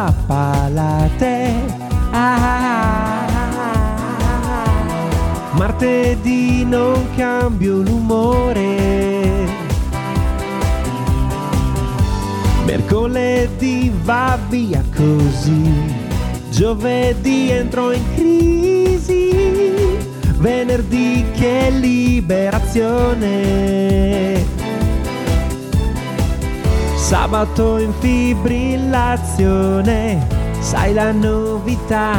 lunedì noia palate. Ah, martedì non cambio l'umore. Mercoledì va via così. Giovedì entro in crisi. Venerdì che liberazione. Sabato in fibrillazione, sai la novità.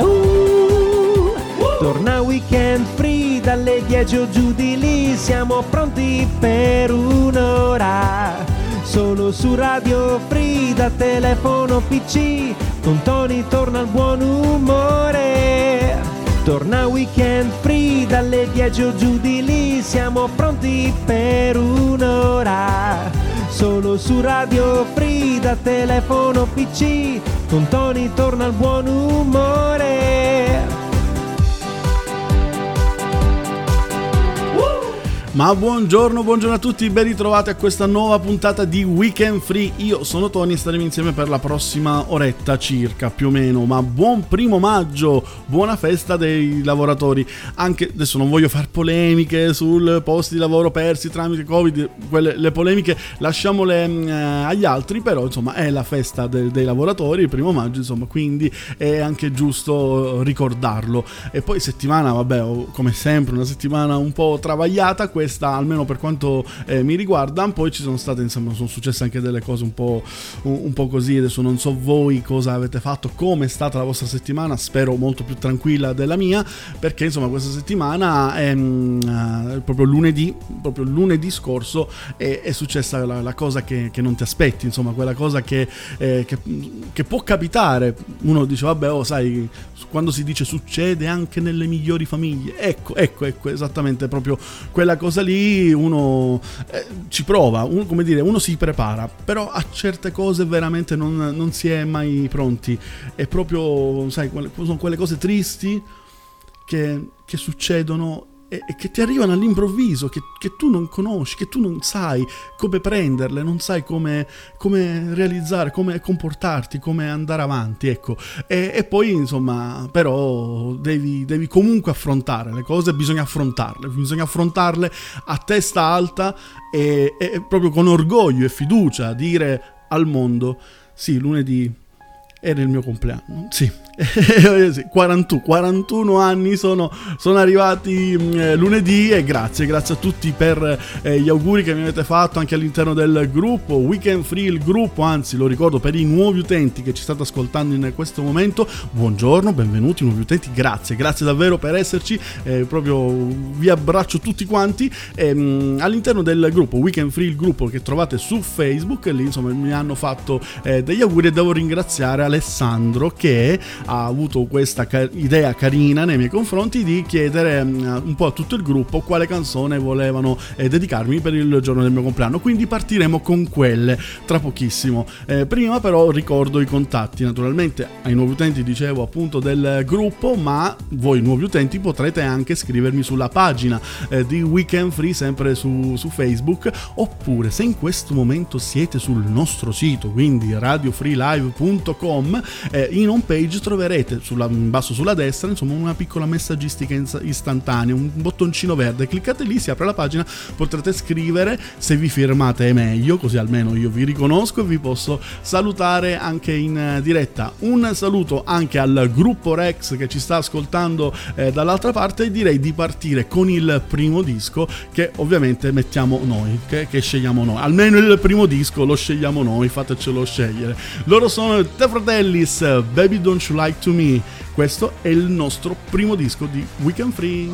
Uh, torna weekend free dalle 10 o giù di lì, siamo pronti per un'ora. Solo su Radio Free da telefono PC, con Tony torna il buon umore. Torna weekend free dalle 10 o giù di lì, siamo pronti per un'ora. Solo su Radio Free da telefono PC, con Tony torna il buon umore. Ma buongiorno, buongiorno a tutti, ben ritrovati a questa nuova puntata di Weekend Free. Io sono Tony e staremo insieme per la prossima oretta circa, più o meno. Ma buon primo maggio, buona festa dei lavoratori. Anche adesso non voglio fare polemiche sul posti di lavoro persi tramite Covid, quelle, le polemiche lasciamole eh, agli altri, però insomma è la festa de, dei lavoratori, il primo maggio, insomma, quindi è anche giusto ricordarlo. E poi settimana, vabbè, come sempre, una settimana un po' travagliata. Questa questa, almeno per quanto eh, mi riguarda. Poi ci sono state, insomma, sono successe anche delle cose un po', un, un po' così. Adesso non so voi cosa avete fatto, come è stata la vostra settimana. Spero molto più tranquilla della mia, perché insomma, questa settimana è uh, proprio lunedì, proprio lunedì scorso, è, è successa la, la cosa che, che, non ti aspetti, insomma, quella cosa che, eh, che, che può capitare. Uno dice, vabbè, oh, sai, quando si dice succede anche nelle migliori famiglie. Ecco, ecco, ecco, esattamente proprio quella cosa cosa lì uno eh, ci prova, uno, come dire, uno si prepara, però a certe cose veramente non, non si è mai pronti. È proprio, sai, sono quelle cose tristi che, che succedono e, e che ti arrivano all'improvviso, che, che, tu non conosci, che tu non sai come prenderle, non sai come, come realizzare, come comportarti, come andare avanti, ecco. E, e poi, insomma, però devi, devi, comunque affrontare le cose, bisogna affrontarle, bisogna affrontarle a testa alta e, e proprio con orgoglio e fiducia dire al mondo, sì, lunedì era il mio compleanno, sì, 41, 41 anni sono, sono arrivati mm, eh, lunedì e grazie, grazie a tutti per eh, gli auguri che mi avete fatto anche all'interno del gruppo Weekend Free, il gruppo, anzi lo ricordo per i nuovi utenti che ci state ascoltando in questo momento, buongiorno, benvenuti nuovi utenti, grazie, grazie davvero per esserci, eh, proprio vi abbraccio tutti quanti. Ehm, all'interno del gruppo Weekend Free, il gruppo che trovate su Facebook, lì insomma mi hanno fatto eh, degli auguri e devo ringraziare Alessandro che ha avuto questa ca- idea carina nei miei confronti di chiedere um, un po' a tutto il gruppo quale canzone volevano eh, dedicarmi per il giorno del mio compleanno. Quindi partiremo con quelle tra pochissimo. Eh, prima però ricordo i contatti, naturalmente ai nuovi utenti dicevo appunto del gruppo, ma voi nuovi utenti potrete anche scrivermi sulla pagina eh, di Weekend Free sempre su, su Facebook oppure se in questo momento siete sul nostro sito, quindi radiofreelive.com, eh, in home page troverete troverete sulla, in basso sulla destra insomma una piccola messaggistica istantanea, un bottoncino verde, cliccate lì, si apre la pagina, potrete scrivere, se vi firmate è meglio, così almeno io vi riconosco e vi posso salutare anche in eh, diretta. Un saluto anche al gruppo Rex che ci sta ascoltando eh, dall'altra parte e direi di partire con il primo disco che ovviamente mettiamo noi, che, che scegliamo noi. Almeno il primo disco lo scegliamo noi, fatecelo scegliere. Loro sono The Fratellis, Baby Don't You Like to Me. Questo è il nostro primo disco di Weekend Free.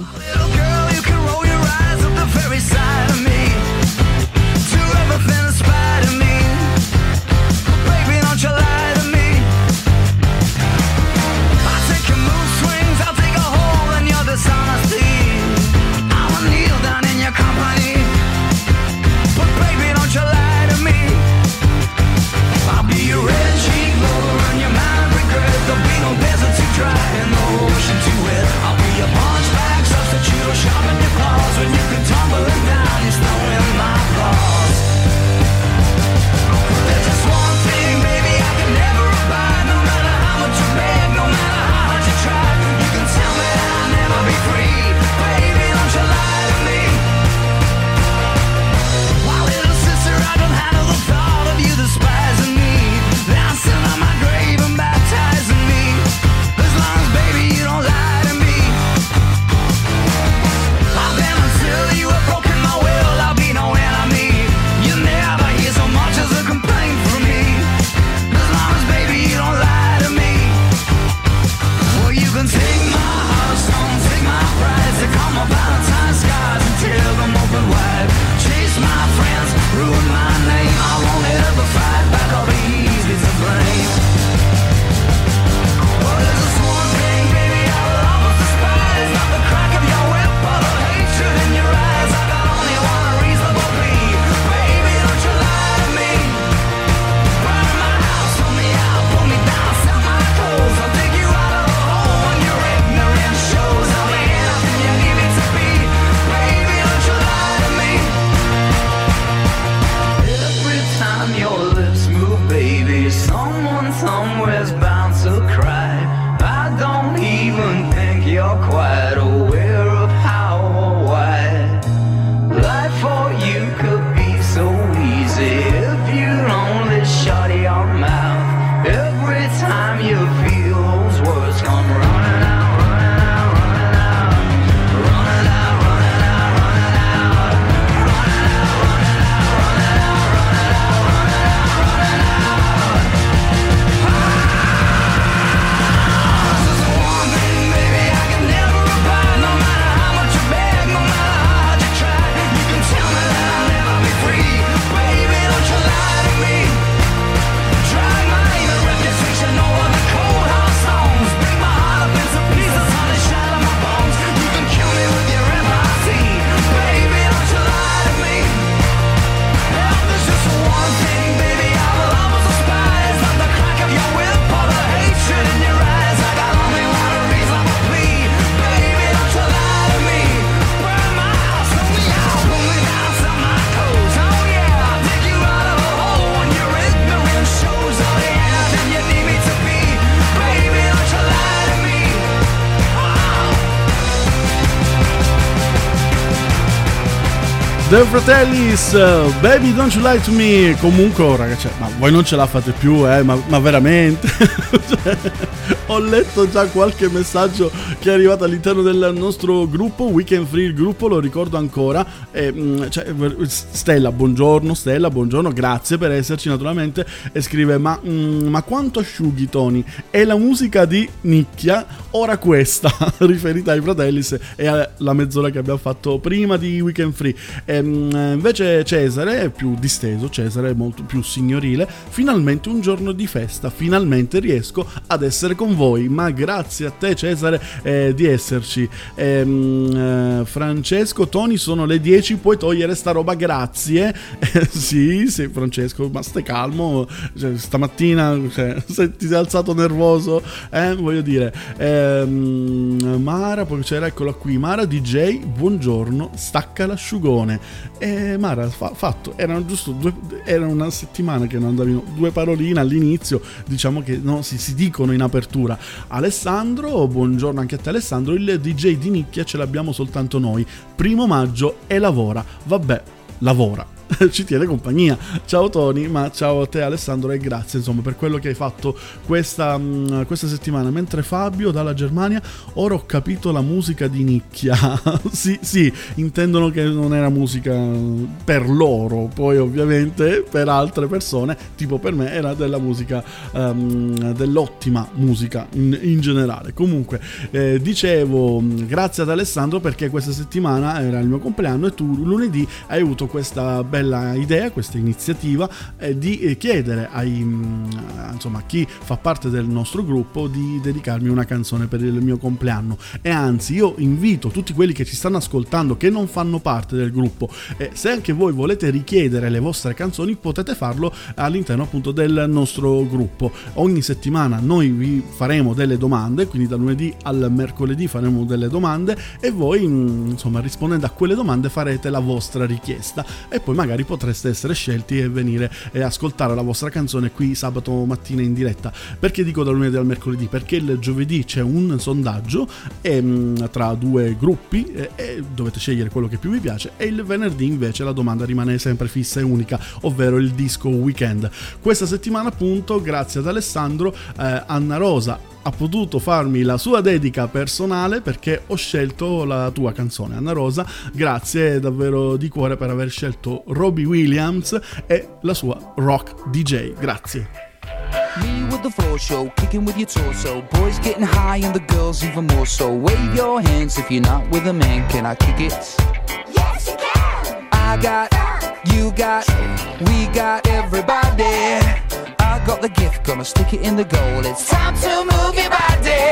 The Fratellis, Baby Don't You to Me. Comunque, oh, ragazzi, ma voi non ce la fate più, eh? Ma, ma veramente? cioè, ho letto già qualche messaggio che è arrivato all'interno del nostro gruppo Weekend Free. Il gruppo lo ricordo ancora. E, cioè, Stella, buongiorno. Stella, buongiorno. Grazie per esserci, naturalmente. E scrive: Ma, mm, ma quanto asciughi, Tony? È la musica di nicchia, ora questa, riferita ai Fratellis e alla mezz'ora che abbiamo fatto prima di Weekend Free. E, Ehm, invece Cesare è più disteso, Cesare è molto più signorile. Finalmente un giorno di festa, finalmente riesco ad essere con voi. Ma grazie a te Cesare eh, di esserci. Ehm, eh, Francesco, Tony, sono le 10, puoi togliere sta roba, grazie. Eh, sì, sì, Francesco, ma stai calmo. Cioè, stamattina cioè, se ti sei alzato nervoso, eh, voglio dire. Ehm, Mara, poi c'era, eccola qui. Mara DJ, buongiorno, stacca l'asciugone. E Mara, fa, fatto, erano giusto due, era una settimana che non andavano due paroline all'inizio, diciamo che no, si, si dicono in apertura. Alessandro, buongiorno anche a te Alessandro, il DJ di nicchia ce l'abbiamo soltanto noi. Primo maggio e lavora. Vabbè, lavora ci tiene compagnia. Ciao Tony, ma ciao a te Alessandro e grazie insomma per quello che hai fatto questa, mm, questa settimana. Mentre Fabio dalla Germania, ora ho capito la musica di nicchia. sì, sì, intendono che non era musica per loro, poi ovviamente per altre persone, tipo per me, era della musica, um, dell'ottima musica in, in generale. Comunque, eh, dicevo mm, grazie ad Alessandro perché questa settimana era il mio compleanno e tu lunedì hai avuto questa bella bella idea, questa iniziativa eh, di eh, chiedere ai, mm, insomma, a chi fa parte del nostro gruppo di dedicarmi una canzone per il mio compleanno. E anzi, io invito tutti quelli che ci stanno ascoltando, che non fanno parte del gruppo, eh, se anche voi volete richiedere le vostre canzoni, potete farlo all'interno appunto del nostro gruppo. Ogni settimana noi vi faremo delle domande, quindi da lunedì al mercoledì faremo delle domande e voi, mm, insomma, rispondendo a quelle domande farete la vostra richiesta e poi magari magari potreste essere scelti e venire e ascoltare la vostra canzone qui sabato mattina in diretta. Perché dico da lunedì al mercoledì? Perché il giovedì c'è un sondaggio e, mm, tra due gruppi e dovete scegliere quello che più vi piace e il venerdì invece la domanda rimane sempre fissa e unica, ovvero il disco weekend. Questa settimana appunto, grazie ad Alessandro, eh, Anna Rosa ha potuto farmi la sua dedica personale perché ho scelto la tua canzone Anna Rosa grazie davvero di cuore per aver scelto Robbie Williams e la sua rock DJ grazie Me with the floor show, kicking with your torso. Boys getting high and the girls even more so. Wave your hands if you're not with a man. Can I kick it? Yes, you can. I got, you got, we got everybody. The gift, gonna stick it in the goal. It's time to move your body.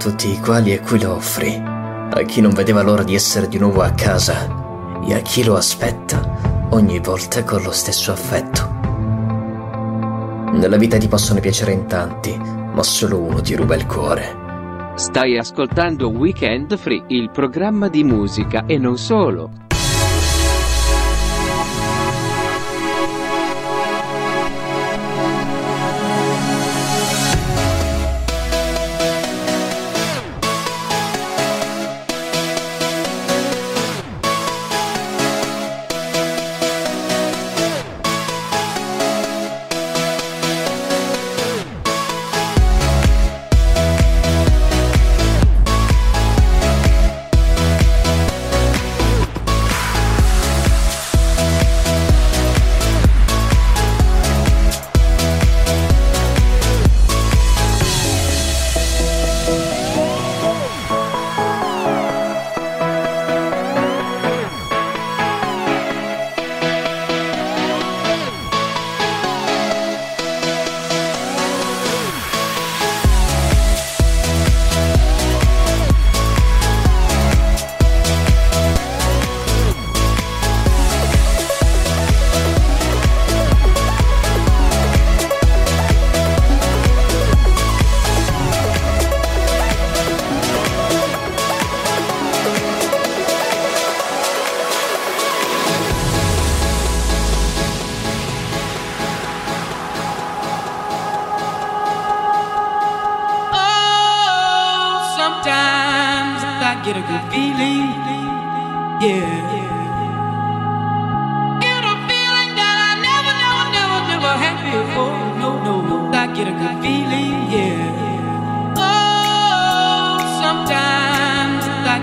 Tutti i quali e cui lo offri, a chi non vedeva l'ora di essere di nuovo a casa e a chi lo aspetta ogni volta con lo stesso affetto. Nella vita ti possono piacere in tanti, ma solo uno ti ruba il cuore. Stai ascoltando Weekend Free, il programma di musica e non solo.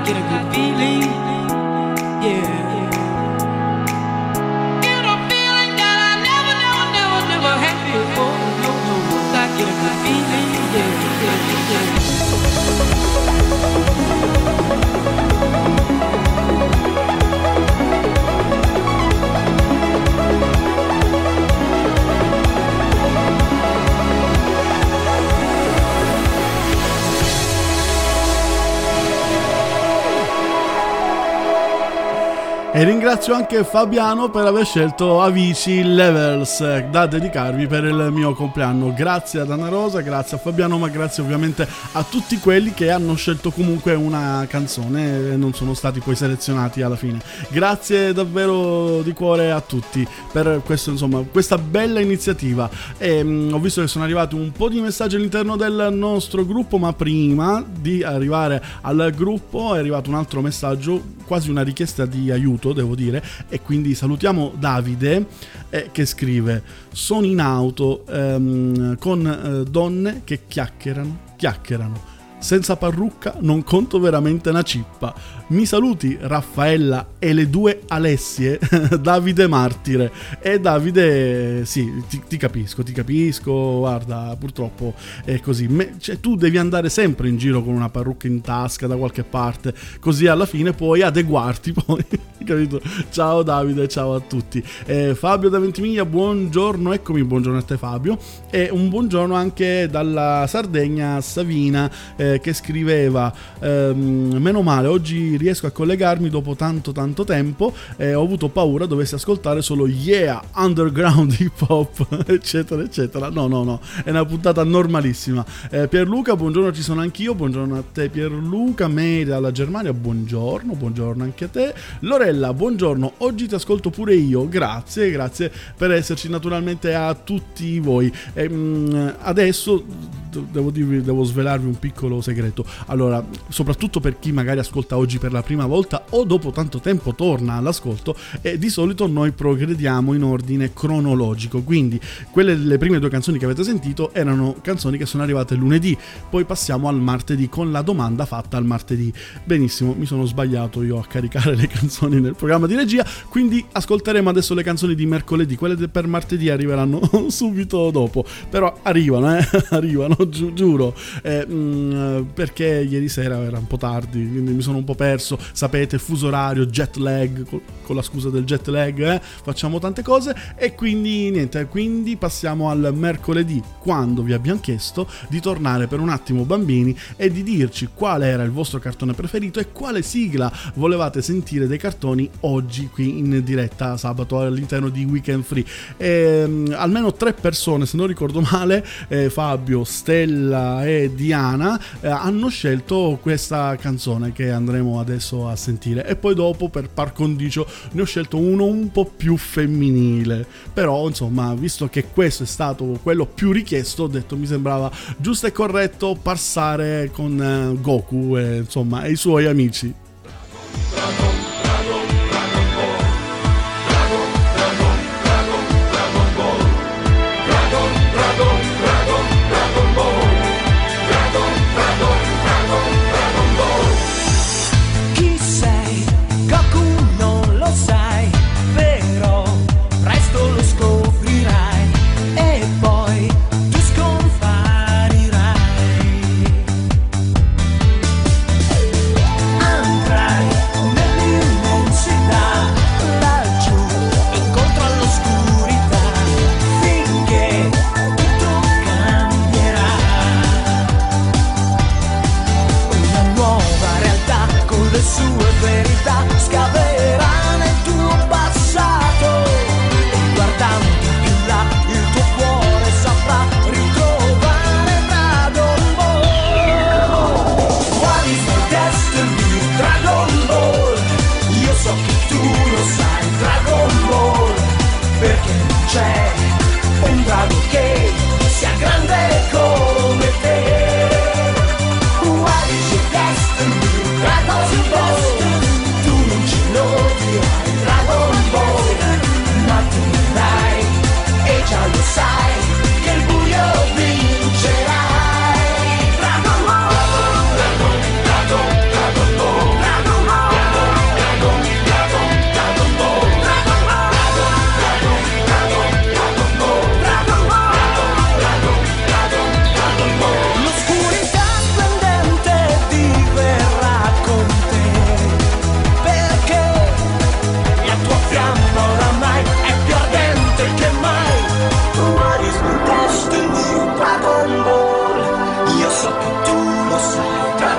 get a good feeling. Yeah. E ringrazio anche Fabiano per aver scelto Avicii Levels da dedicarvi per il mio compleanno. Grazie ad Anna Rosa, grazie a Fabiano, ma grazie ovviamente a tutti quelli che hanno scelto comunque una canzone e non sono stati poi selezionati alla fine. Grazie davvero di cuore a tutti per questo, insomma, questa bella iniziativa. E, mh, mm, ho visto che sono arrivati un po' di messaggi all'interno del nostro gruppo, ma prima di arrivare al gruppo è arrivato un altro messaggio, quasi una richiesta di aiuto saluto, devo dire, e quindi salutiamo Davide eh, che scrive: Sono in auto ehm, con eh, donne che chiacchierano, chiacchierano senza parrucca non conto veramente una cippa. Mi saluti Raffaella e le due Alessie, Davide Martire. E Davide, sì, ti, ti, capisco, ti capisco, guarda, purtroppo è così. Me, cioè, tu devi andare sempre in giro con una parrucca in tasca da qualche parte, così alla fine puoi adeguarti poi. capito? Ciao Davide, ciao a tutti. Eh, Fabio da Ventimiglia, buongiorno, eccomi, buongiorno a te Fabio. E un buongiorno anche dalla Sardegna Savina. Eh, che scriveva ehm, meno male oggi riesco a collegarmi dopo tanto tanto tempo e ho avuto paura dovessi ascoltare solo yeah underground hip hop eccetera eccetera. No no no è una puntata normalissima. Eh, Pierluca buongiorno ci sono anch'io. Buongiorno a te Pierluca Mary dalla Germania. Buongiorno buongiorno anche a te. Lorella buongiorno oggi ti ascolto pure io. Grazie grazie per esserci naturalmente a tutti voi. E, mh, adesso devo, dirvi, devo svelarvi un piccolo segreto. Allora, soprattutto per chi magari ascolta oggi per la prima volta o dopo tanto tempo torna all'ascolto, eh, di solito noi progrediamo in ordine cronologico. Quindi, quelle le prime due canzoni che avete sentito erano canzoni che sono arrivate lunedì, poi passiamo al martedì con la domanda fatta al martedì. Benissimo, mi sono sbagliato io a caricare le canzoni nel programma di regia, quindi ascolteremo adesso le canzoni di mercoledì, quelle per martedì arriveranno subito dopo, però arrivano, eh? arrivano, gi- giuro. Eh, mh, mm, perché ieri sera era un po' tardi, quindi mi sono un po' perso. Sapete, fuso orario, jet lag, con la scusa del jet lag, eh, facciamo tante cose e quindi niente, quindi passiamo al mercoledì, quando vi abbiamo chiesto di tornare per un attimo bambini e di dirci qual era il vostro cartone preferito e quale sigla volevate sentire dei cartoni oggi qui in diretta sabato all'interno di Weekend Free. E, um, almeno tre persone, se non ricordo male, eh, Fabio, Stella e Diana, eh, hanno scelto questa canzone che andremo adesso a sentire. E poi dopo, per par condicio, ne ho scelto uno un po' più femminile. Però, insomma, visto che questo è stato quello più richiesto, ho detto mi sembrava giusto e corretto passare con eh, Goku e, insomma, e i suoi amici.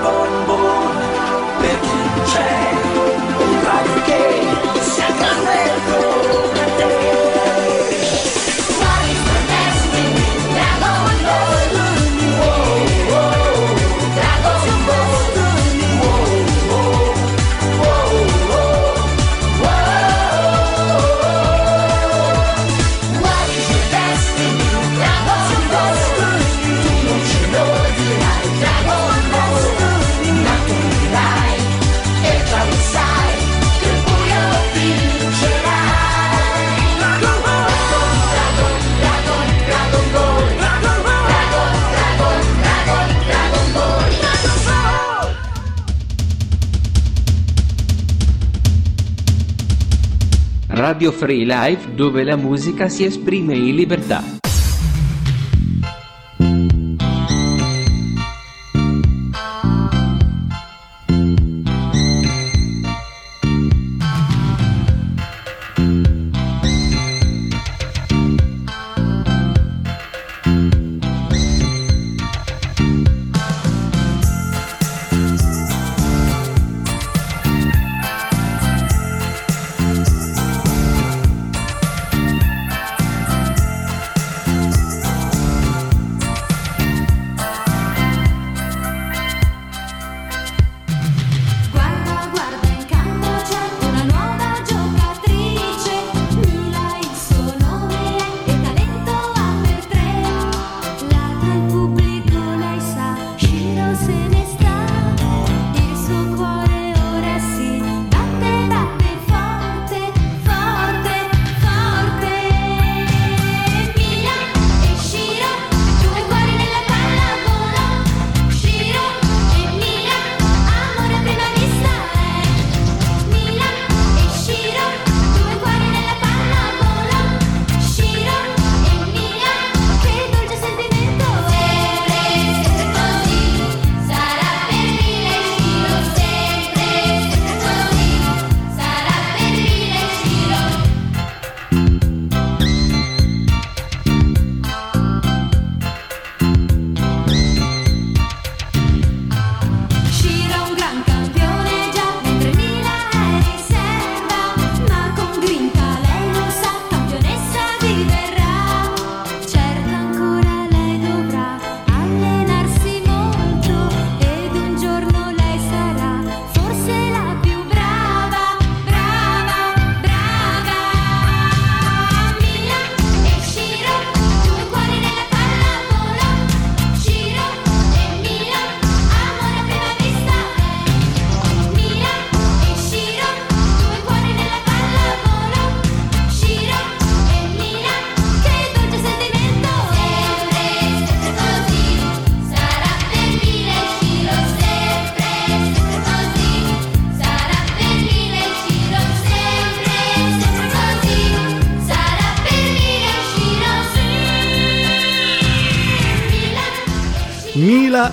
I'm Radio Free Live dove la musica si esprime in libertà.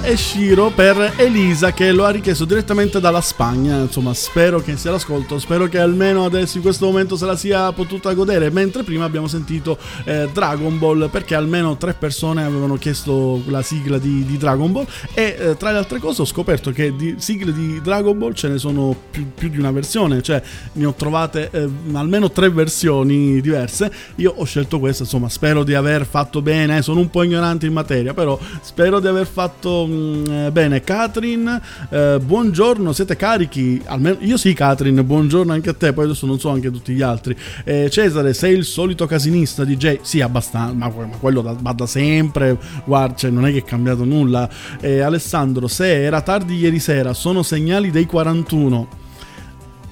E Shiro per Elisa che lo ha richiesto direttamente dalla Spagna. Insomma, spero che sia l'ascolto, spero che almeno adesso in questo momento se la sia potuta godere. Mentre prima abbiamo sentito eh, Dragon Ball perché almeno tre persone avevano chiesto la sigla di, di Dragon Ball. E eh, tra le altre cose ho scoperto che di sigle di Dragon Ball ce ne sono più, più di una versione, cioè ne ho trovate eh, almeno tre versioni diverse. Io ho scelto questa, insomma, spero di aver fatto bene. Sono un po' ignorante in materia, però spero di aver fatto mm, bene. Catherine, eh, buongiorno, siete carichi? Almeno io sì, Catherine, buongiorno anche a te. Poi adesso non so anche tutti gli altri. Eh, Cesare, sei il solito casinista DJ? Sì, abbastanza, ma, ma quello da, va da sempre. Guarda, cioè, non è che è cambiato nulla. Eh, Alessandro, se era tardi ieri sera, sono segnali dei 41.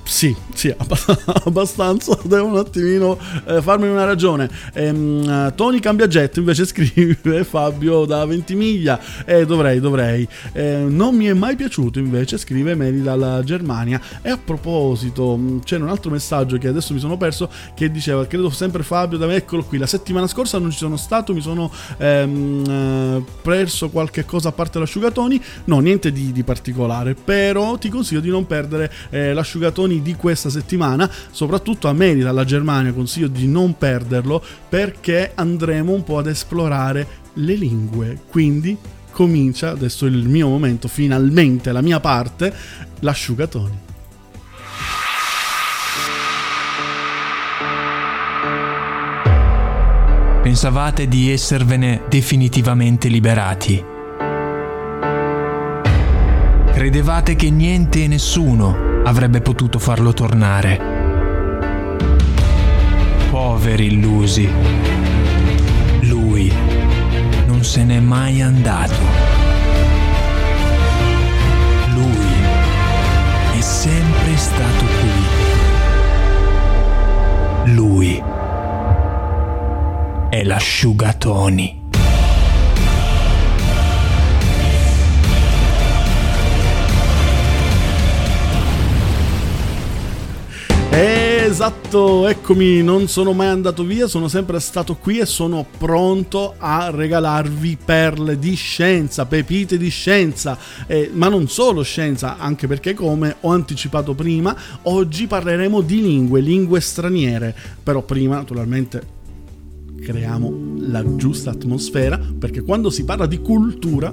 Sì, sì, abbastanza. Devo un attimino eh, farmi una ragione. Ehm, Tony Cambiagetto invece scrive Fabio da Ventimiglia. Eh, dovrei, dovrei. Eh, non mi è mai piaciuto invece, scrive Meli dalla Germania. E a proposito, mm, c'era un altro messaggio che adesso mi sono perso che diceva, credo sempre Fabio da eccolo qui. La settimana scorsa non ci sono stato, mi sono ehm, eh, perso qualche cosa a parte l'asciugatoni. No, niente di, di particolare. Però ti consiglio di non perdere eh, l'asciugatoni canzoni di questa settimana, soprattutto a me dalla Germania consiglio di non perderlo perché andremo un po' ad esplorare le lingue. Quindi comincia, adesso il mio momento, finalmente la mia parte, l'asciugatoni. Pensavate di esservene definitivamente liberati? Credevate che niente e nessuno avrebbe potuto farlo tornare. Poveri illusi. Lui non se n'è mai andato. Lui è sempre stato qui. Lui è l'asciugatoni. Esatto, eccomi, non sono mai andato via, sono sempre stato qui e sono pronto a regalarvi perle di scienza, pepite di scienza, eh, ma non solo scienza, anche perché come ho anticipato prima, oggi parleremo di lingue, lingue straniere, però prima naturalmente creiamo la giusta atmosfera perché quando si parla di cultura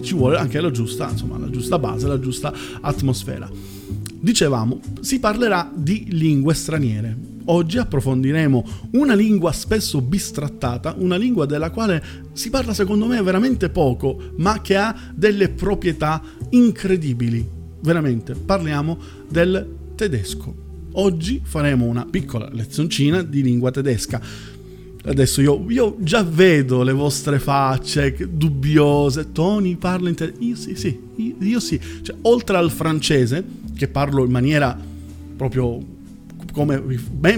ci vuole anche la giusta, insomma, la giusta base, la giusta atmosfera. Dicevamo, si parlerà di lingue straniere. Oggi approfondiremo una lingua spesso bistrattata, una lingua della quale si parla secondo me veramente poco, ma che ha delle proprietà incredibili. Veramente, parliamo del tedesco. Oggi faremo una piccola lezioncina di lingua tedesca. Adesso io, io, già vedo le vostre facce dubbiose. Tony parla in tedesco. Io sì, sì, io, io sì. Cioè, oltre al francese, che parlo in maniera proprio come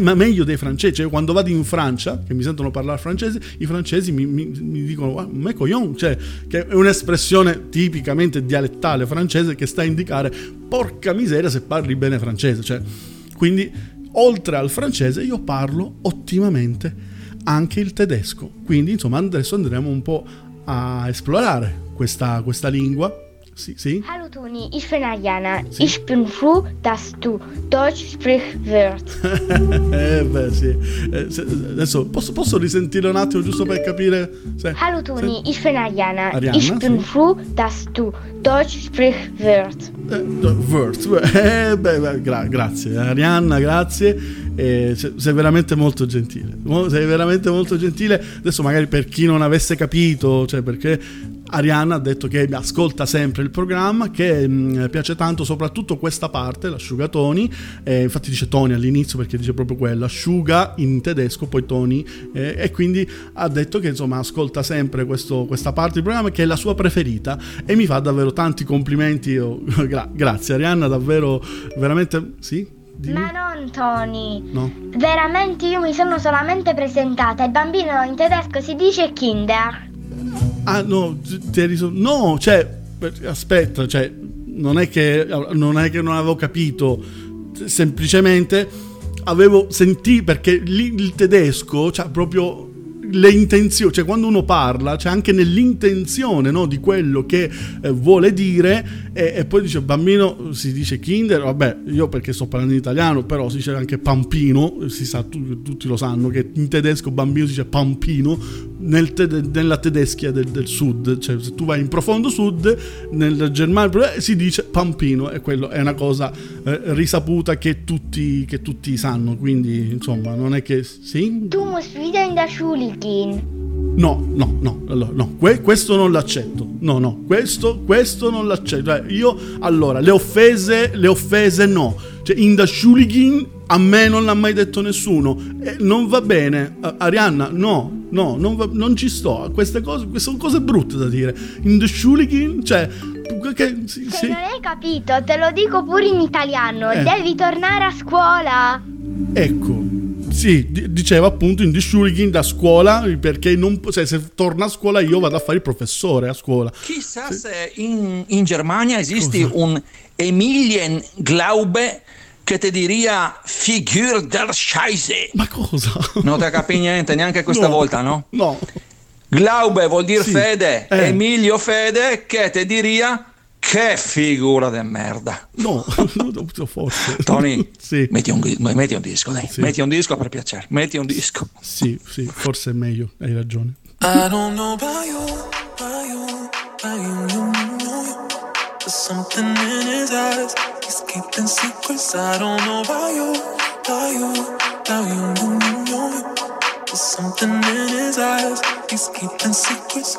ma meglio dei francesi, cioè quando vado in Francia, che mi sentono parlare francese, i francesi mi, mi, mi dicono me coglion, cioè che è un'espressione tipicamente dialettale francese che sta a indicare porca miseria se parli bene francese, cioè quindi oltre al francese io parlo ottimamente anche il tedesco, quindi insomma adesso andremo un po' a esplorare questa, questa lingua sì, sì. Hallo Toni, ich bin Ariana. Sì. Ich bin froh, dass du Deutsch sprichst wirst. eh beh sì. Eh, se, adesso posso, posso, risentire un attimo giusto per capire? Se, Hallo Toni, se... ich bin Ariana. Ariana ich bin froh, dass du Deutsch sprichst wirst. Eh, wirst. Eh, beh, beh gra- grazie Arianna, grazie. Eh, sei veramente molto gentile. Sei veramente molto gentile. Adesso magari per chi non avesse capito, cioè perché Arianna ha detto che ascolta sempre il programma, che mh, mm, piace tanto soprattutto questa parte, l'asciugatoni, eh, infatti dice Tony all'inizio perché dice proprio quello, asciuga in tedesco, poi Tony, eh, e quindi ha detto che insomma ascolta sempre questo, questa parte del programma che è la sua preferita e mi fa davvero tanti complimenti, Io, gra- grazie Arianna, davvero, veramente, sì? Dimmi. Ma non Tony. No. Veramente io mi sono solamente presentata. Il bambino in tedesco si dice Kinder. Ah, no, ti eri No, cioè, aspetta, cioè, non è che non, è che non avevo capito, semplicemente avevo sentito, perché lì il tedesco, cioè proprio le intenzioni, cioè quando uno parla, c'è anche nell'intenzione no, di quello che eh, vuole dire e, e, poi dice bambino, si dice kinder, vabbè, io perché sto parlando in italiano, però si dice anche pampino, si sa, tu, tutti lo sanno che in tedesco bambino si dice pampino, nel te, nella tedeschia del, del, sud, cioè se tu vai in profondo sud, nel Germania si dice pampino e quello è una cosa eh, risaputa che tutti, che tutti sanno, quindi insomma non è che... Sì? Tu musst wieder in der Schule gehen. No, no, no, allora, no, que- questo non l'accetto. No, no, questo, questo non l'accetto. Cioè, io, allora, le offese, le offese no. Cioè, in da Shuligin a me non l'ha mai detto nessuno. Eh, non va bene. Uh, Arianna, no, no, non, va, non, ci sto. Queste cose, queste sono cose brutte da dire. In the Shuligin, cioè... Che, sì, Se sì. non hai capito, te lo dico pure in italiano. Eh. Devi tornare a scuola. Ecco, sì, diceva appunto in Shuriken da scuola perché non, cioè, se torna a scuola io vado a fare il professore a scuola. Chissà sì. se in, in, Germania esiste Cosa? un Emilien Glaube che ti diria Figur der Scheiße. Ma cosa? Non ti capi niente neanche questa no, volta, no? No. Glaube vuol dire sì. fede, eh. Emilio Fede che ti diria che figura di merda. No, forse. Tony, sì. metti, un, metti, un, disco, dai. Sì. Metti un disco per piacere. Metti un disco. Sì, sì, forse è meglio, hai ragione. I don't know about you, about you, about you, you, you. There's something in his eyes. He's keeping secrets. I don't know about you, about you, about you, you, you. There's something in his eyes. He's keeping secrets.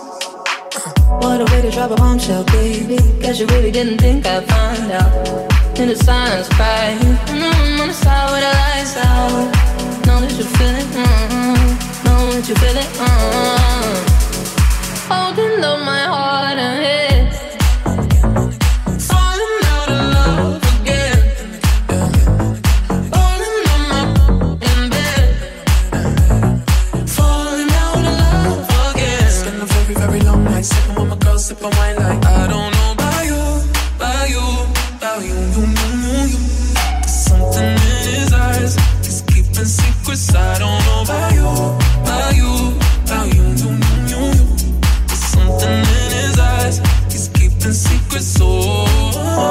What a way to drop a bombshell, baby. Guess you really didn't think I'd find out. In the silence, crying. Mm-hmm, on the side with the lights out. Know that you feel it, mm-hmm. know that you feel it, mm-hmm. Holding up my heart and head. Sip of wine like I don't know about you, about you, about you, you, you, you. There's something in his eyes, he's keeping secrets. I don't know about you, about you, about you, you, you, you, you. There's something in his eyes, he's keeping secrets. Oh.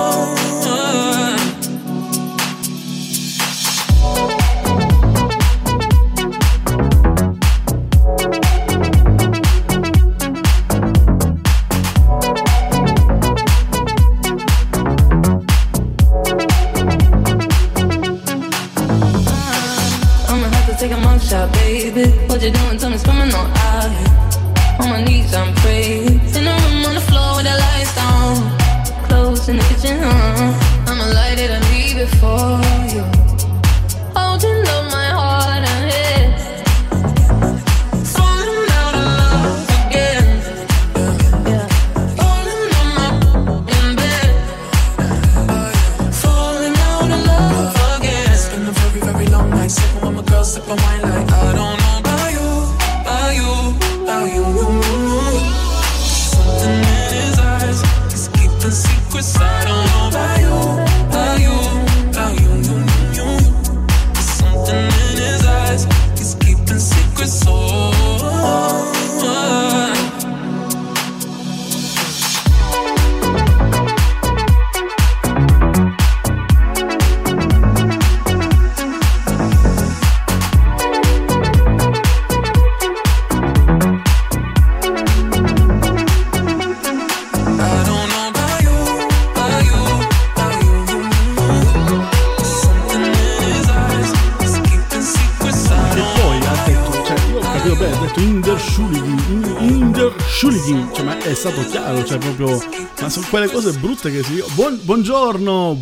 Cose brutte che si... Buon, buongiorno,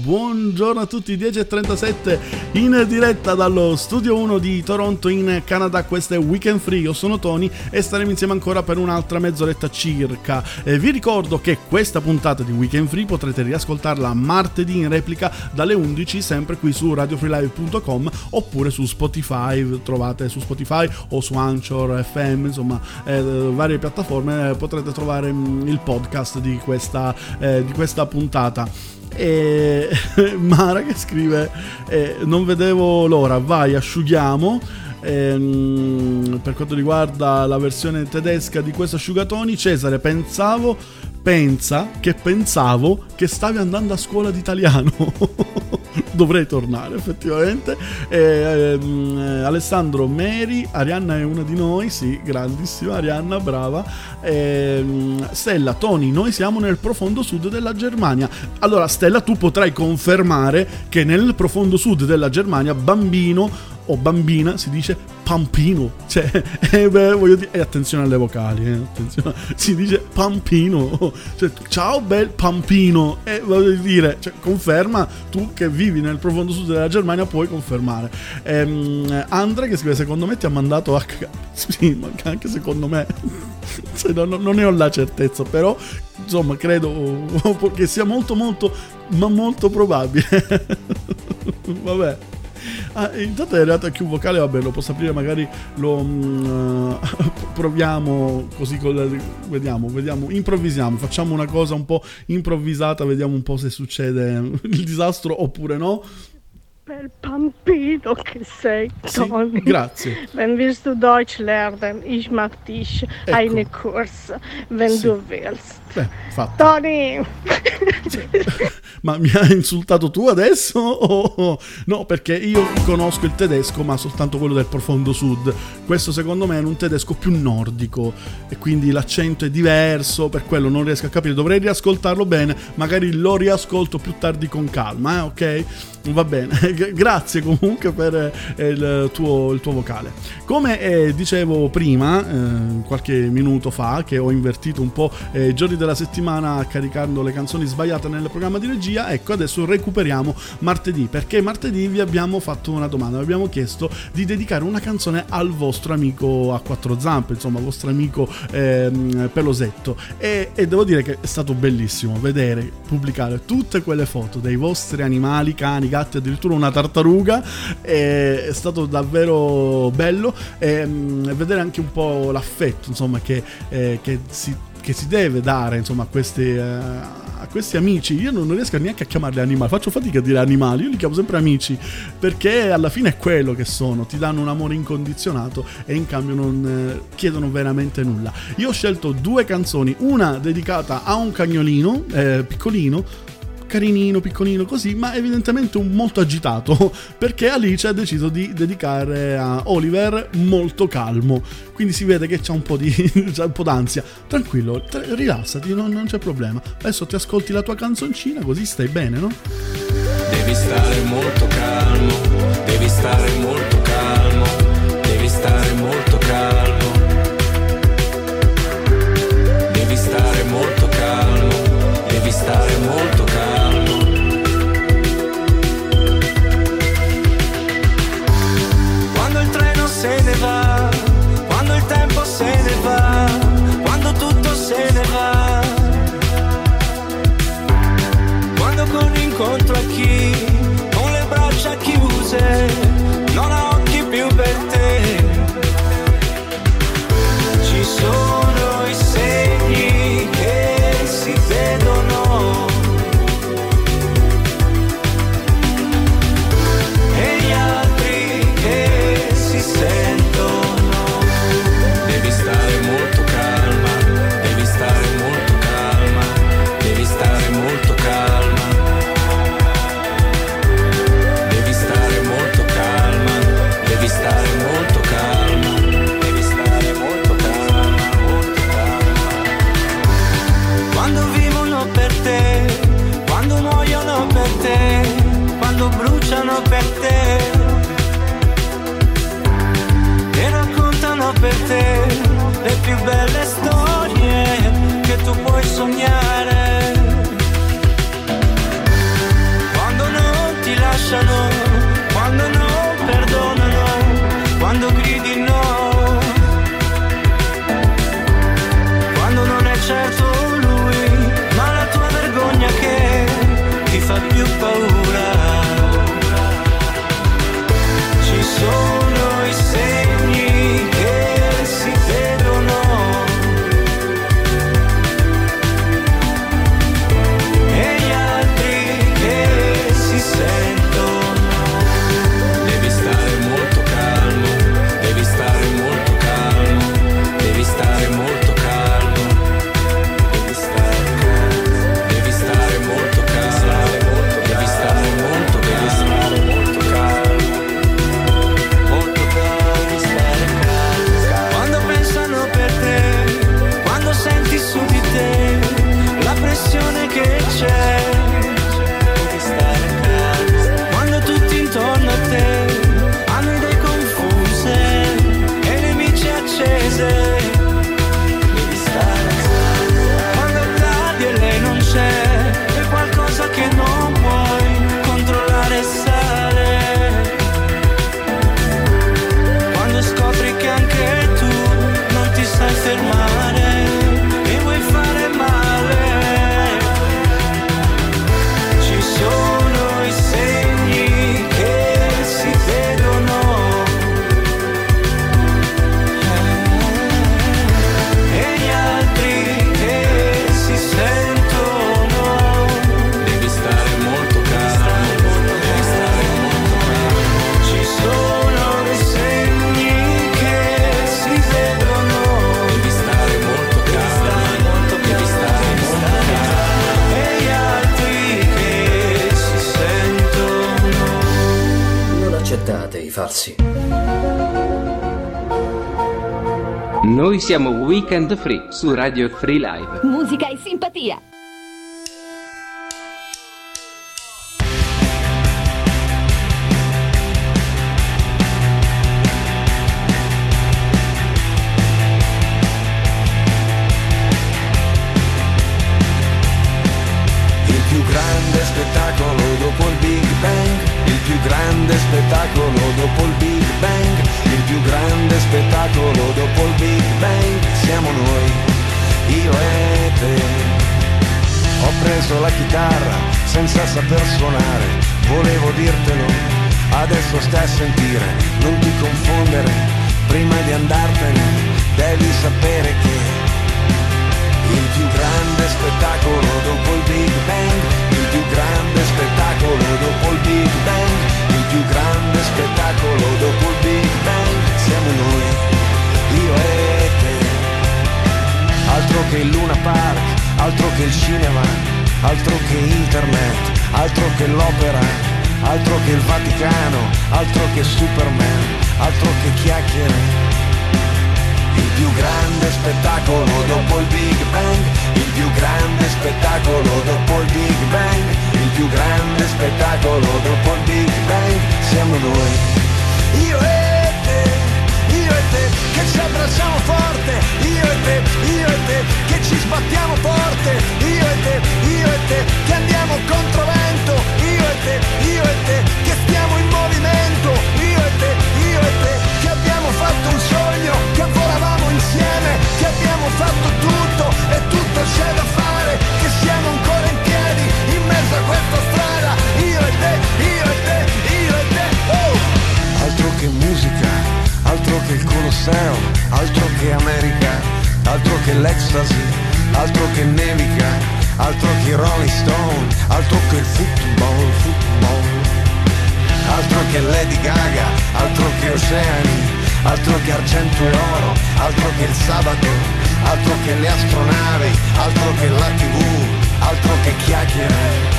buongiorno a tutti, 10.37 in diretta dallo Studio 1 di Toronto in Canada, questo è Weekend Free, io sono Tony e staremo insieme ancora per un'altra mezz'oretta circa. E vi ricordo che questa puntata di Weekend Free potrete riascoltarla martedì in replica dalle 11 sempre qui su radiofreelive.com oppure su Spotify, trovate su Spotify o su Anchor FM, insomma eh, varie piattaforme eh, potrete trovare mm, il podcast di questa, eh, di questa puntata. E Mara che scrive: eh, Non vedevo l'ora, vai, asciughiamo. Ehm, per quanto riguarda la versione tedesca di questo asciugatoni, Cesare pensavo, pensa che pensavo che stavi andando a scuola d'italiano. Dovrei tornare effettivamente. Ehm, Alessandro Mary, Arianna è una di noi, sì, grandissima Arianna, brava. Ehm, Stella, Tony, noi siamo nel profondo sud della Germania. Allora, Stella, tu potrai confermare che nel profondo sud della Germania, bambino o bambina si dice pampino. Cioè, eh, beh, voglio dire, e attenzione alle vocali, eh, attenzione. si dice pampino. Cioè, ciao bel pampino. E voglio dire, cioè, conferma tu che vivi nel profondo sud della Germania, puoi confermare. Ehm, Andre che scrive, secondo me ti ha mandato a Sì, ma anche secondo me. cioè, no, non ne ho la certezza, però insomma credo che sia molto molto ma molto probabile vabbè Ah, intanto è arrivato anche un vocale, vabbè, lo posso aprire, magari lo uh, proviamo così, con, vediamo, vediamo, improvvisiamo, facciamo una cosa un po' improvvisata, vediamo un po' se succede il disastro oppure no. Bel Pampino che sei, Tony. Sì, grazie. Wenn willst du Deutsch lernen? Ich mag dich. Ecco. Eine Kurs, wenn sì. du willst. Beh, fatto. Tony! ma mi hai insultato tu adesso? Oh, no, perché io conosco il tedesco, ma soltanto quello del profondo sud. Questo secondo me è un tedesco più nordico e quindi l'accento è diverso, per quello non riesco a capire. Dovrei riascoltarlo bene, magari lo riascolto più tardi con calma, eh, ok? Va bene, grazie comunque per eh, il tuo, il tuo vocale. Come eh, dicevo prima, eh, qualche minuto fa, che ho invertito un po' eh, i giorni della settimana caricando le canzoni sbagliate nel programma di regia, ecco adesso recuperiamo martedì, perché martedì vi abbiamo fatto una domanda, vi abbiamo chiesto di dedicare una canzone al vostro amico a quattro zampe, insomma, vostro amico ehm, pelosetto. E, e devo dire che è stato bellissimo vedere pubblicare tutte quelle foto dei vostri animali, cani, gatti, addirittura una tartaruga. è stato davvero bello e, um, vedere anche un po' l'affetto insomma, che, eh, che, si, che si, deve dare insomma, a questi. Uh, a questi amici, io non riesco neanche a chiamarli animali, faccio fatica a dire animali, io li chiamo sempre amici, perché alla fine è quello che sono, ti danno un amore incondizionato e in cambio non eh, chiedono veramente nulla. Io ho scelto due canzoni, una dedicata a un cagnolino eh, piccolino, carinino, piccolino così, ma evidentemente molto agitato, perché Alice ha deciso di dedicare a Oliver molto calmo. Quindi si vede che c'ha un po' di c'ha un po' d'ansia. Tranquillo, t- rilassati, non, non c'è problema. Adesso ti ascolti la tua canzoncina, così stai bene, no? Devi stare molto calmo, devi stare molto calmo, devi stare molto calmo. Devi stare molto calmo, devi stare molto calmo. Weekend Free su Radio Free Live. Musica e simpatia. Il più grande spettacolo dopo il Big Bang, il più grande spettacolo dopo il Big Bang, siamo noi, io e te. Ho preso la chitarra senza saper suonare, volevo dirtelo, adesso stai a sentire, non ti confondere, prima di andartene devi sapere che il più grande spettacolo dopo il Big Bang, il più grande spettacolo dopo il Big Bang, il più grande spettacolo dopo il Big Bang, siamo noi, io e te. Altro che il Luna Park, altro che il cinema, altro che internet, altro che l'opera, altro che il Vaticano, altro che Superman, altro che chiacchiere. Il più grande spettacolo dopo il Big Bang, il più grande spettacolo dopo il Big Bang, il più grande spettacolo dopo il Big Bang, siamo noi. Io e io e te, che ci abbracciamo forte, io e te, io e te, che ci sbattiamo forte, io e te, io e te, che andiamo contro vento, io e te, io e te, che stiamo in movimento, io e te, io e te, che abbiamo fatto un sogno, che volavamo insieme, che abbiamo fatto tutto e tutto c'è da fare, che siamo ancora in piedi in mezzo a questa strada, io e te, io e te, che il Colosseo, altro che America, altro che l'ecstasy, altro che nevica, altro che Rolling Stone, altro che il football, football. Altro che Lady Gaga, altro che oceani, altro che argento e oro, altro che il sabato, altro che le astronavi, altro che la tv, altro che chiacchiere.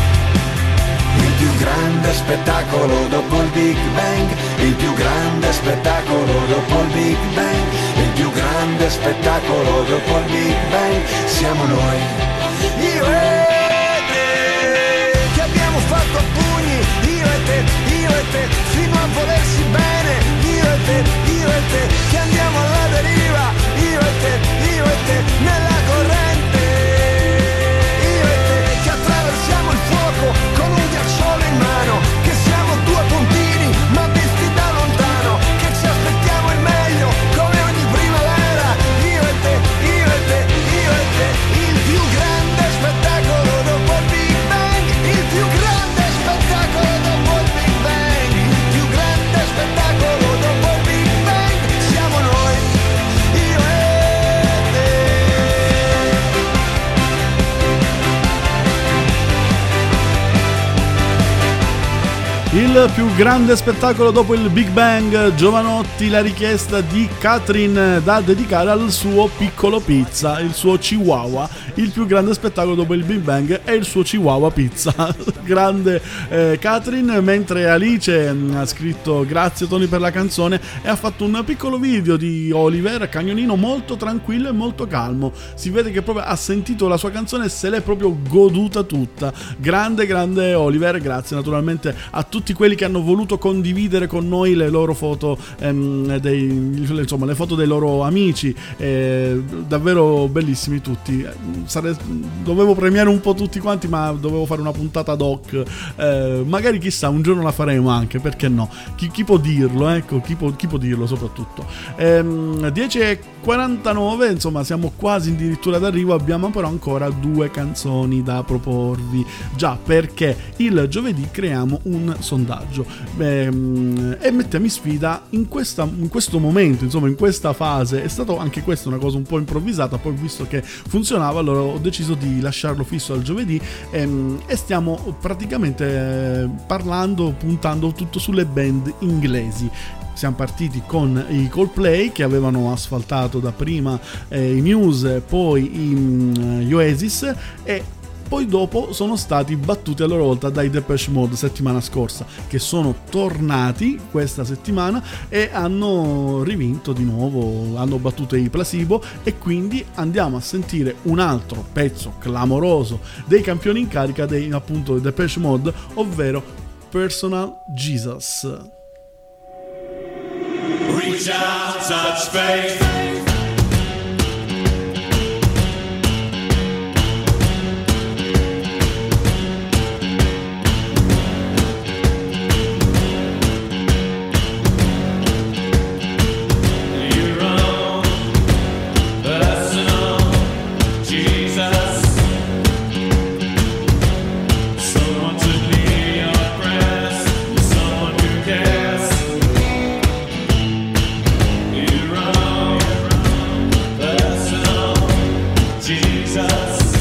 Il più grande spettacolo dopo il Big Bang, il più grande spettacolo dopo il Big Bang, il più grande spettacolo dopo il Big Bang, siamo noi. Io e te, che abbiamo fatto a pugni, io e te, io e te, fino a volersi bene, io e te, io e te, che andiamo alla deriva, io e te, io e te, nella Il più grande spettacolo dopo il Big Bang, Giovanotti, la richiesta di Katrin da dedicare al suo piccolo pizza, il suo Chihuahua. Il più grande spettacolo dopo il Big Bang è il suo Chihuahua pizza. grande eh, Katrin, mentre Alice mm, ha scritto grazie Tony per la canzone e ha fatto un piccolo video di Oliver, cagnolino molto tranquillo e molto calmo. Si vede che proprio ha sentito la sua canzone e se l'è proprio goduta tutta. Grande, grande Oliver, grazie naturalmente a tutti quelli che hanno voluto condividere con noi le loro foto, ehm, dei, insomma, le foto dei loro amici. eh, davvero bellissimi tutti. Sare- dovevo premiare un po' tutti quanti, ma dovevo fare una puntata ad hoc. Eh, magari chissà, un giorno la faremo anche, perché no? Chi, chi può dirlo, ecco, chi può, chi può dirlo soprattutto. Ehm, 10.49, insomma, siamo quasi addirittura d'arrivo, abbiamo però ancora due canzoni da proporvi. Già, perché il giovedì creiamo un sondaggio ehm, e mettiamo in sfida in, questa, in questo momento, insomma, in questa fase. È stato anche questa una cosa un po' improvvisata, poi visto che funzionava, allora ho deciso di lasciarlo fisso al giovedì. Ehm, e stiamo praticamente eh, parlando, puntando tutto sulle band inglesi. Siamo partiti con i Coldplay che avevano asfaltato da prima eh, i Muse, poi i mm, Oasis e poi dopo sono stati battuti a loro volta dai Depeche Mode settimana scorsa, che sono tornati questa settimana e hanno rivinto di nuovo, hanno battuto i Placebo e quindi andiamo a sentire un altro pezzo clamoroso dei campioni in carica dei appunto Depeche Mode, ovvero Personal Jesus. Reach out, touch faith. us.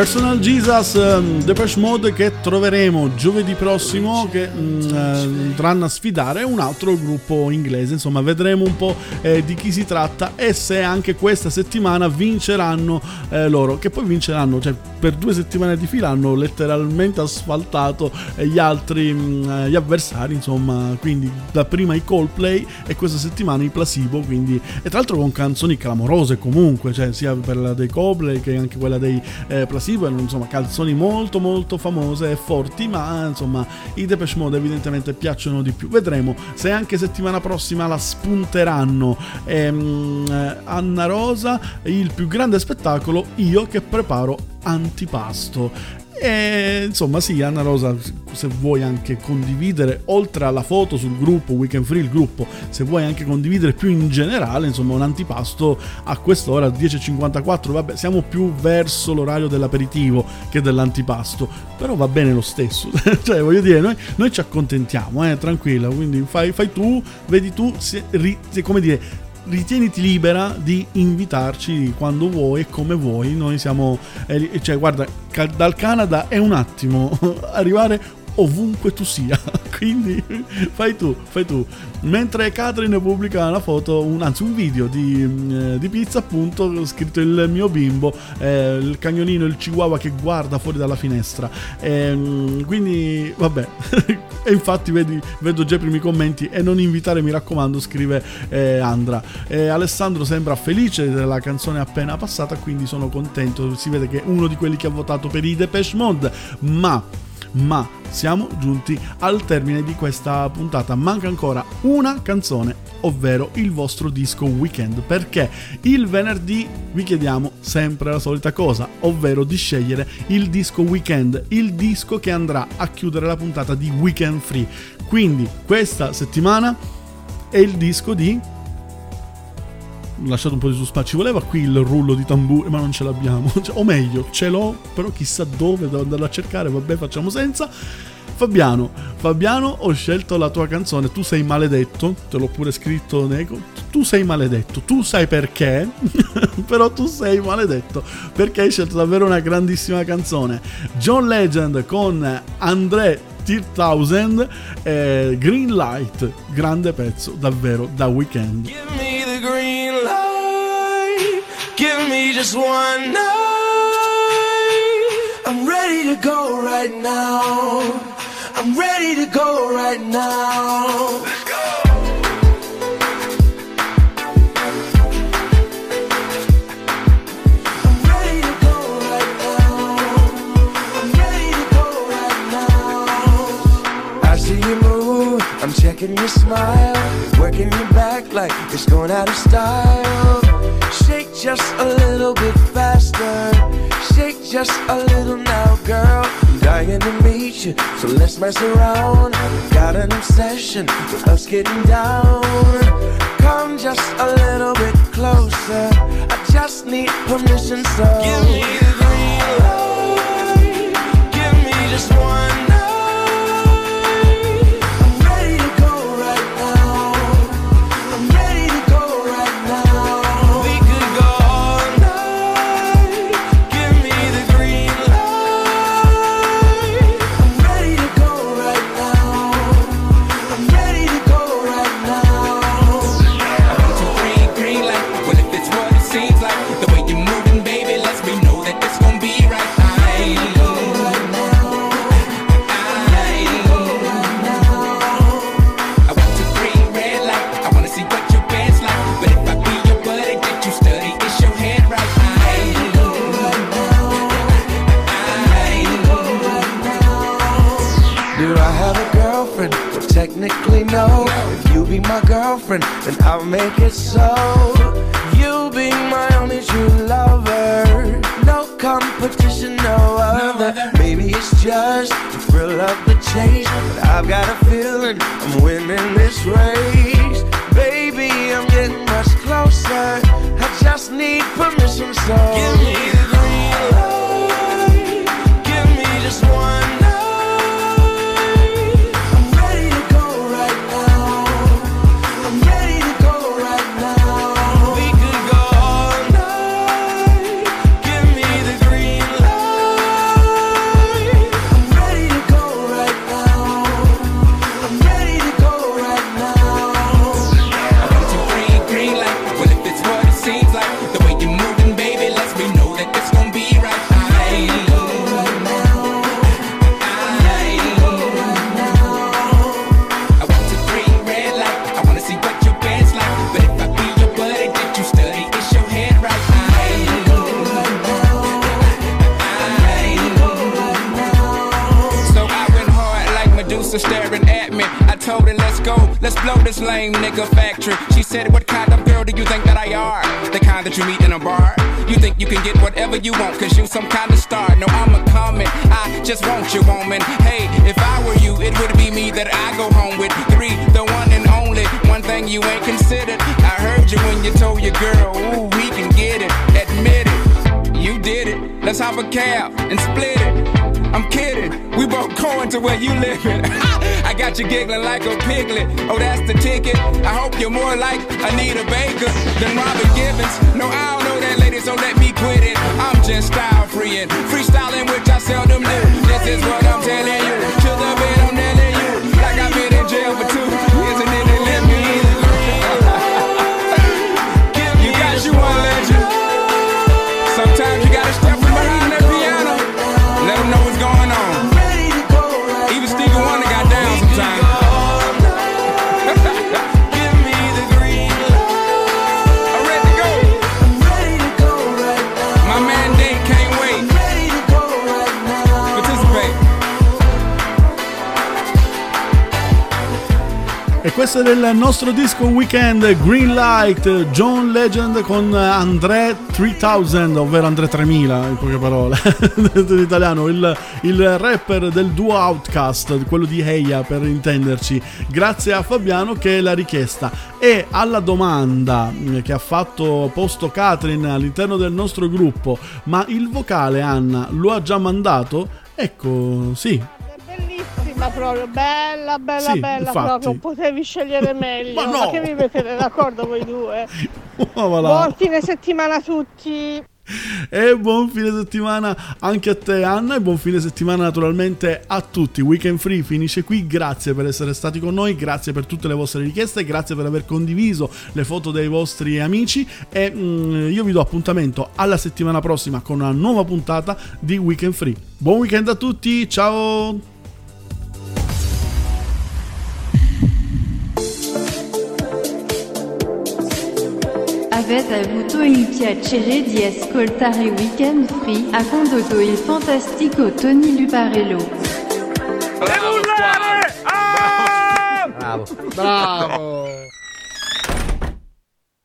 Personal Jesus um, Depeche Mode che troveremo giovedì prossimo che um, uh, andranno a sfidare un altro gruppo inglese. Insomma vedremo un po' eh, di chi si tratta e se anche questa settimana vinceranno eh, loro che poi vinceranno cioè per due settimane di fila hanno letteralmente asfaltato eh, gli altri um, gli avversari insomma. Quindi da prima i Coldplay e questa settimana i Placebo quindi e tra l'altro con canzoni clamorose comunque cioè sia quella dei Coldplay che anche quella dei eh, Placebo erano insomma canzoni molto molto famose e forti, ma insomma i Depeche Mode evidentemente piacciono di più. Vedremo se anche settimana prossima la spunteranno. Ehm, eh, Anna Rosa, il più grande spettacolo, io che preparo antipasto. E insomma, sì, Anna Rosa, se vuoi anche condividere, oltre alla foto sul gruppo Weekend Free, il gruppo, se vuoi anche condividere più in generale, insomma, un antipasto a quest'ora 10.54, vabbè, siamo più verso l'orario dell'aperitivo che dell'antipasto, però va bene lo stesso, cioè voglio dire, noi, noi ci accontentiamo, eh, tranquilla, quindi fai, fai, tu, vedi tu, se, ri, come dire ritieniti libera di invitarci quando vuoi e come vuoi. Noi siamo, eh, cioè, guarda, dal Canada è un attimo arrivare ovunque tu sia. Quindi fai tu, fai tu. Mentre Catherine pubblica una foto, un, anzi un video di, mm, di, pizza, appunto, scritto il mio bimbo, eh, il cagnolino, il chihuahua che guarda fuori dalla finestra. Eh, quindi, vabbè. e infatti vedi, vedo già i primi commenti e non invitare, mi raccomando, scrive eh, Andra. Alessandro sembra felice della canzone appena passata, quindi sono contento. Si vede che è uno di quelli che ha votato per i Depeche Mode, ma ma siamo giunti al termine di questa puntata. Manca ancora una canzone, ovvero il vostro disco weekend, perché il venerdì vi chiediamo sempre la solita cosa, ovvero di scegliere il disco weekend, il disco che andrà a chiudere la puntata di Weekend Free. Quindi questa settimana è il disco di lasciato un po' di suspense. Ci voleva qui il rullo di tamburi, ma non ce l'abbiamo. Cioè, o meglio, ce l'ho, però chissà dove devo andarlo a cercare. Vabbè, facciamo senza. Fabiano, Fabiano, ho scelto la tua canzone. Tu sei maledetto, te l'ho pure scritto. Nego. Tu sei maledetto, tu sai perché, però tu sei maledetto perché hai scelto davvero una grandissima canzone. John Legend con André 3000 eh, Green Light, grande pezzo davvero da weekend. Just one night. I'm ready to go right now. I'm ready to go right now. Let's go. I'm checking your smile, working your back like it's going out of style. Just a little bit faster, shake just a little now, girl. I'm dying to meet you, so let's mess around. Got an obsession with us getting down. Come just a little bit closer. I just need permission, so give me the green light. Give me just one. Girlfriend, then I'll make it so. You'll be my only true lover. No competition, no other. Maybe it's just the thrill of the chase. But I've got a feeling I'm winning this race. Baby, I'm getting much closer. I just need permission, so give me lame nigga factory. She said, What kind of girl do you think that I are? The kind that you meet in a bar. You think you can get whatever you want, cause you some kind of star. No, I'm a comet. I just want you, woman. Hey, if I were you, it would be me that I go home with. Three, the one and only. One thing you ain't considered. I heard you when you told your girl, Ooh, we can get it. Admit it. You did it. Let's have a cab and split it. I'm kidding. We both going to where you living. I got you giggling like a piglet. Oh, that's the ticket. I hope you're more like Anita Baker than Robin Gibbons. No, I don't know that lady, so let me quit it. I'm just style freeing, freestyling, which I seldom do. This is what I'm telling you. To the bed, I'm telling È il nostro disco weekend Green Light John Legend con André 3000, ovvero André 3000 in poche parole, in italiano, il, il rapper del duo Outcast, quello di Heia per intenderci. Grazie a Fabiano che l'ha richiesta. E alla domanda che ha fatto posto Katrin all'interno del nostro gruppo, ma il vocale Anna lo ha già mandato? Ecco, sì, Bellissima proprio, bella, bella, Sì, bella infatti. proprio, potevi scegliere meglio. Ma no! che vi mettete d'accordo voi due? Oh, voilà. Buon fine settimana a tutti! E buon fine settimana anche a te Anna e buon fine settimana naturalmente a tutti. Weekend Free finisce qui, grazie per essere stati con noi, grazie per tutte le vostre richieste, grazie per aver condiviso le foto dei vostri amici e mm, io vi do appuntamento alla settimana prossima con una nuova puntata di Weekend Free. Buon weekend a tutti, ciao! Avete avuto il piacere di ascoltare Weekend Free a condotto il fantastico Tony Luparello. Bravo. Bravo.